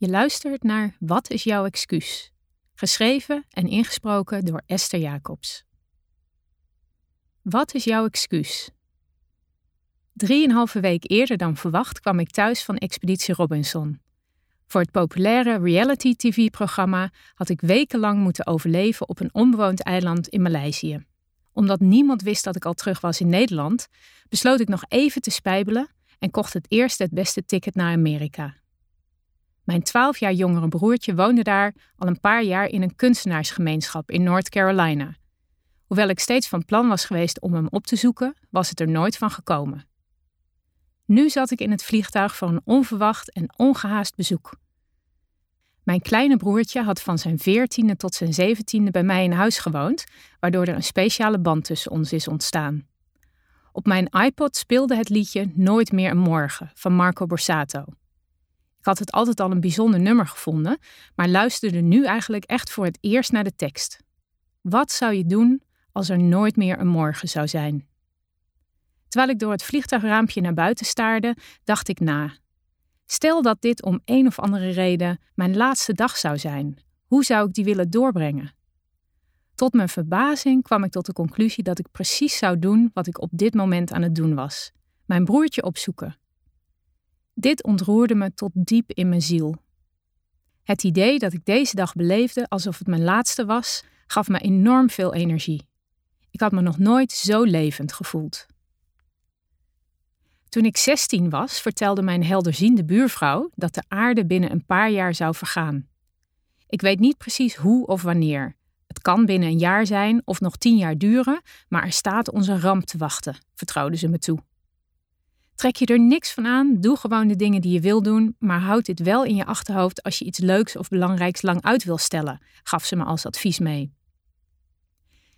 Je luistert naar Wat is jouw excuus? Geschreven en ingesproken door Esther Jacobs. Wat is jouw excuus? Drieënhalve week eerder dan verwacht kwam ik thuis van Expeditie Robinson. Voor het populaire reality-tv-programma had ik wekenlang moeten overleven op een onbewoond eiland in Maleisië. Omdat niemand wist dat ik al terug was in Nederland, besloot ik nog even te spijbelen en kocht het eerste het beste ticket naar Amerika. Mijn twaalf jaar jongere broertje woonde daar al een paar jaar in een kunstenaarsgemeenschap in North Carolina. Hoewel ik steeds van plan was geweest om hem op te zoeken, was het er nooit van gekomen. Nu zat ik in het vliegtuig voor een onverwacht en ongehaast bezoek. Mijn kleine broertje had van zijn veertiende tot zijn zeventiende bij mij in huis gewoond, waardoor er een speciale band tussen ons is ontstaan. Op mijn iPod speelde het liedje Nooit meer een morgen van Marco Borsato. Ik had het altijd al een bijzonder nummer gevonden, maar luisterde nu eigenlijk echt voor het eerst naar de tekst. Wat zou je doen als er nooit meer een morgen zou zijn? Terwijl ik door het vliegtuigraampje naar buiten staarde, dacht ik na. Stel dat dit om een of andere reden mijn laatste dag zou zijn. Hoe zou ik die willen doorbrengen? Tot mijn verbazing kwam ik tot de conclusie dat ik precies zou doen wat ik op dit moment aan het doen was: mijn broertje opzoeken. Dit ontroerde me tot diep in mijn ziel. Het idee dat ik deze dag beleefde alsof het mijn laatste was, gaf me enorm veel energie. Ik had me nog nooit zo levend gevoeld. Toen ik 16 was, vertelde mijn helderziende buurvrouw dat de aarde binnen een paar jaar zou vergaan. Ik weet niet precies hoe of wanneer. Het kan binnen een jaar zijn of nog tien jaar duren, maar er staat onze ramp te wachten, vertrouwde ze me toe. Trek je er niks van aan, doe gewoon de dingen die je wil doen, maar houd dit wel in je achterhoofd als je iets leuks of belangrijks lang uit wil stellen, gaf ze me als advies mee.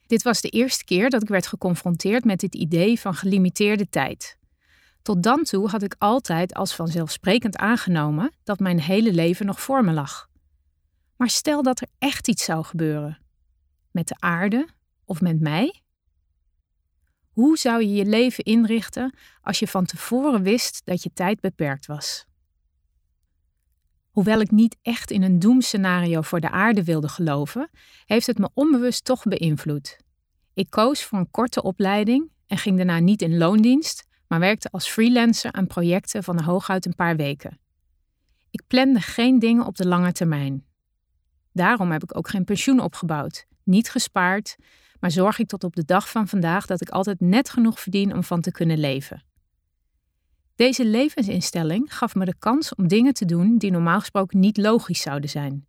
Dit was de eerste keer dat ik werd geconfronteerd met dit idee van gelimiteerde tijd. Tot dan toe had ik altijd als vanzelfsprekend aangenomen dat mijn hele leven nog voor me lag. Maar stel dat er echt iets zou gebeuren. Met de aarde of met mij? Hoe zou je je leven inrichten als je van tevoren wist dat je tijd beperkt was? Hoewel ik niet echt in een doemscenario voor de aarde wilde geloven, heeft het me onbewust toch beïnvloed. Ik koos voor een korte opleiding en ging daarna niet in loondienst, maar werkte als freelancer aan projecten van hooguit een paar weken. Ik plande geen dingen op de lange termijn. Daarom heb ik ook geen pensioen opgebouwd, niet gespaard, maar zorg ik tot op de dag van vandaag dat ik altijd net genoeg verdien om van te kunnen leven. Deze levensinstelling gaf me de kans om dingen te doen die normaal gesproken niet logisch zouden zijn.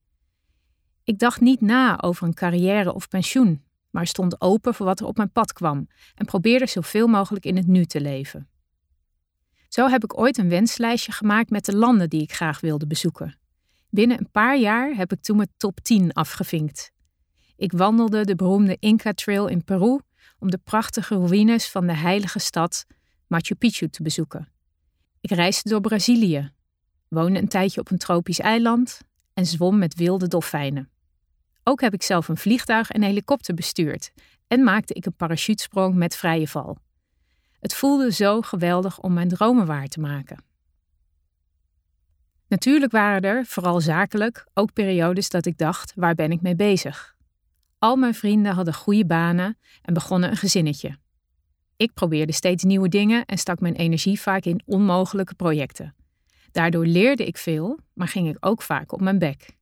Ik dacht niet na over een carrière of pensioen, maar stond open voor wat er op mijn pad kwam en probeerde zoveel mogelijk in het nu te leven. Zo heb ik ooit een wenslijstje gemaakt met de landen die ik graag wilde bezoeken. Binnen een paar jaar heb ik toen mijn top 10 afgevinkt. Ik wandelde de beroemde Inca Trail in Peru om de prachtige ruïnes van de heilige stad Machu Picchu te bezoeken. Ik reisde door Brazilië, woonde een tijdje op een tropisch eiland en zwom met wilde dolfijnen. Ook heb ik zelf een vliegtuig en helikopter bestuurd en maakte ik een parachutesprong met vrije val. Het voelde zo geweldig om mijn dromen waar te maken. Natuurlijk waren er, vooral zakelijk, ook periodes dat ik dacht: waar ben ik mee bezig? Al mijn vrienden hadden goede banen en begonnen een gezinnetje. Ik probeerde steeds nieuwe dingen en stak mijn energie vaak in onmogelijke projecten. Daardoor leerde ik veel, maar ging ik ook vaak op mijn bek.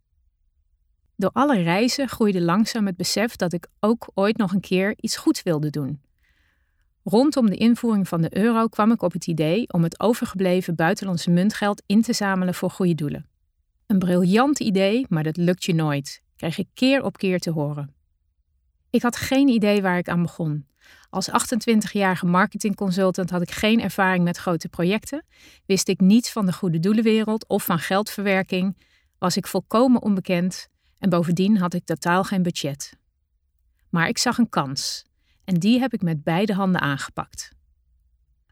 Door alle reizen groeide langzaam het besef dat ik ook ooit nog een keer iets goeds wilde doen. Rondom de invoering van de euro kwam ik op het idee om het overgebleven buitenlandse muntgeld in te zamelen voor goede doelen. Een briljant idee, maar dat lukt je nooit, kreeg ik keer op keer te horen. Ik had geen idee waar ik aan begon. Als 28-jarige marketingconsultant had ik geen ervaring met grote projecten, wist ik niets van de goede doelenwereld of van geldverwerking, was ik volkomen onbekend en bovendien had ik totaal geen budget. Maar ik zag een kans en die heb ik met beide handen aangepakt.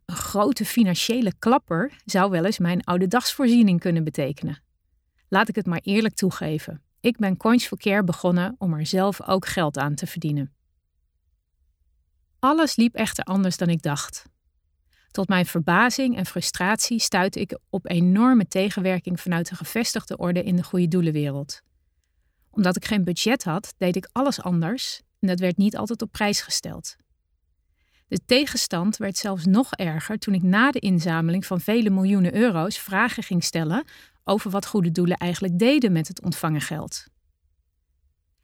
Een grote financiële klapper zou wel eens mijn oude dagsvoorziening kunnen betekenen. Laat ik het maar eerlijk toegeven. Ik ben Coins for Care begonnen om er zelf ook geld aan te verdienen. Alles liep echter anders dan ik dacht. Tot mijn verbazing en frustratie stuitte ik op enorme tegenwerking vanuit de gevestigde orde in de goede doelenwereld. Omdat ik geen budget had, deed ik alles anders en dat werd niet altijd op prijs gesteld. De tegenstand werd zelfs nog erger toen ik na de inzameling van vele miljoenen euro's vragen ging stellen over wat goede doelen eigenlijk deden met het ontvangen geld.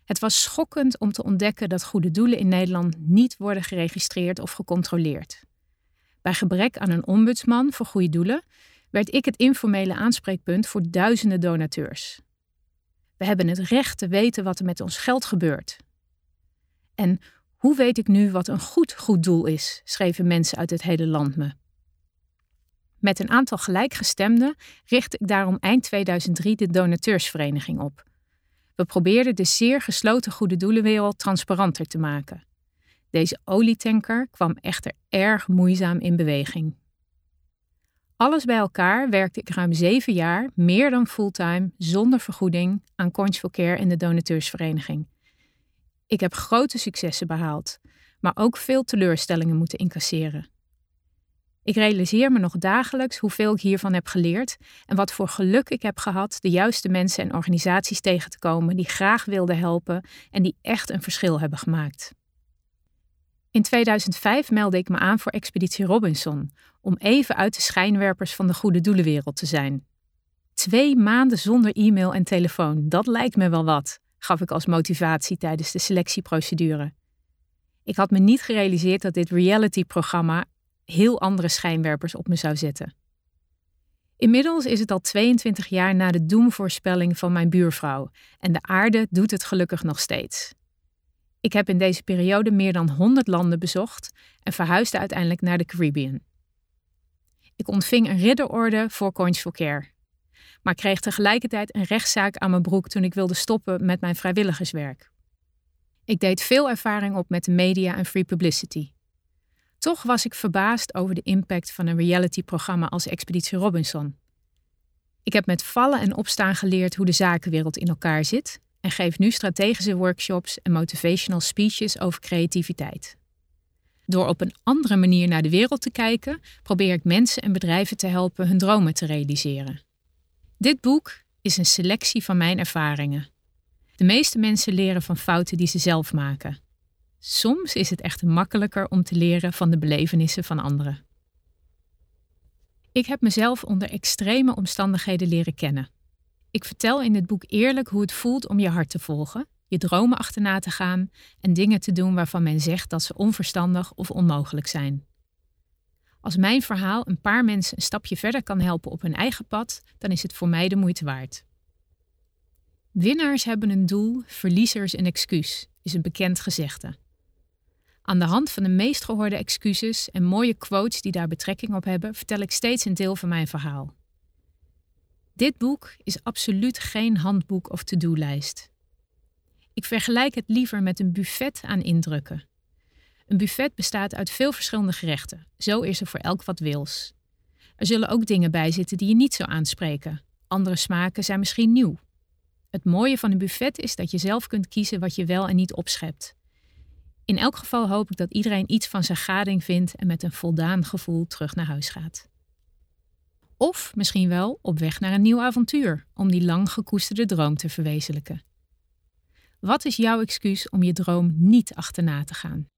Het was schokkend om te ontdekken dat goede doelen in Nederland niet worden geregistreerd of gecontroleerd. Bij gebrek aan een ombudsman voor goede doelen werd ik het informele aanspreekpunt voor duizenden donateurs. We hebben het recht te weten wat er met ons geld gebeurt. En hoe weet ik nu wat een goed goed doel is? schreven mensen uit het hele land me. Met een aantal gelijkgestemden richtte ik daarom eind 2003 de Donateursvereniging op. We probeerden de zeer gesloten goede doelenwereld transparanter te maken. Deze olietanker kwam echter erg moeizaam in beweging. Alles bij elkaar werkte ik ruim zeven jaar, meer dan fulltime, zonder vergoeding, aan for Care en de Donateursvereniging. Ik heb grote successen behaald, maar ook veel teleurstellingen moeten incasseren. Ik realiseer me nog dagelijks hoeveel ik hiervan heb geleerd en wat voor geluk ik heb gehad de juiste mensen en organisaties tegen te komen die graag wilden helpen en die echt een verschil hebben gemaakt. In 2005 meldde ik me aan voor Expeditie Robinson om even uit de schijnwerpers van de goede doelenwereld te zijn. Twee maanden zonder e-mail en telefoon, dat lijkt me wel wat, gaf ik als motivatie tijdens de selectieprocedure. Ik had me niet gerealiseerd dat dit reality-programma heel andere schijnwerpers op me zou zetten. Inmiddels is het al 22 jaar na de doemvoorspelling van mijn buurvrouw en de aarde doet het gelukkig nog steeds. Ik heb in deze periode meer dan 100 landen bezocht en verhuisde uiteindelijk naar de Caribbean. Ik ontving een ridderorde voor Coins for Care, maar kreeg tegelijkertijd een rechtszaak aan mijn broek toen ik wilde stoppen met mijn vrijwilligerswerk. Ik deed veel ervaring op met de media en free publicity. Toch was ik verbaasd over de impact van een reality-programma als Expeditie Robinson. Ik heb met vallen en opstaan geleerd hoe de zakenwereld in elkaar zit en geef nu strategische workshops en motivational speeches over creativiteit. Door op een andere manier naar de wereld te kijken, probeer ik mensen en bedrijven te helpen hun dromen te realiseren. Dit boek is een selectie van mijn ervaringen. De meeste mensen leren van fouten die ze zelf maken. Soms is het echter makkelijker om te leren van de belevenissen van anderen. Ik heb mezelf onder extreme omstandigheden leren kennen. Ik vertel in het boek eerlijk hoe het voelt om je hart te volgen, je dromen achterna te gaan en dingen te doen waarvan men zegt dat ze onverstandig of onmogelijk zijn. Als mijn verhaal een paar mensen een stapje verder kan helpen op hun eigen pad, dan is het voor mij de moeite waard. Winnaars hebben een doel, verliezers een excuus, is een bekend gezegde. Aan de hand van de meest gehoorde excuses en mooie quotes die daar betrekking op hebben, vertel ik steeds een deel van mijn verhaal. Dit boek is absoluut geen handboek of to-do-lijst. Ik vergelijk het liever met een buffet aan indrukken. Een buffet bestaat uit veel verschillende gerechten. Zo is er voor elk wat wils. Er zullen ook dingen bij zitten die je niet zou aanspreken. Andere smaken zijn misschien nieuw. Het mooie van een buffet is dat je zelf kunt kiezen wat je wel en niet opschept. In elk geval hoop ik dat iedereen iets van zijn gading vindt en met een voldaan gevoel terug naar huis gaat. Of misschien wel op weg naar een nieuw avontuur om die lang gekoesterde droom te verwezenlijken. Wat is jouw excuus om je droom niet achterna te gaan?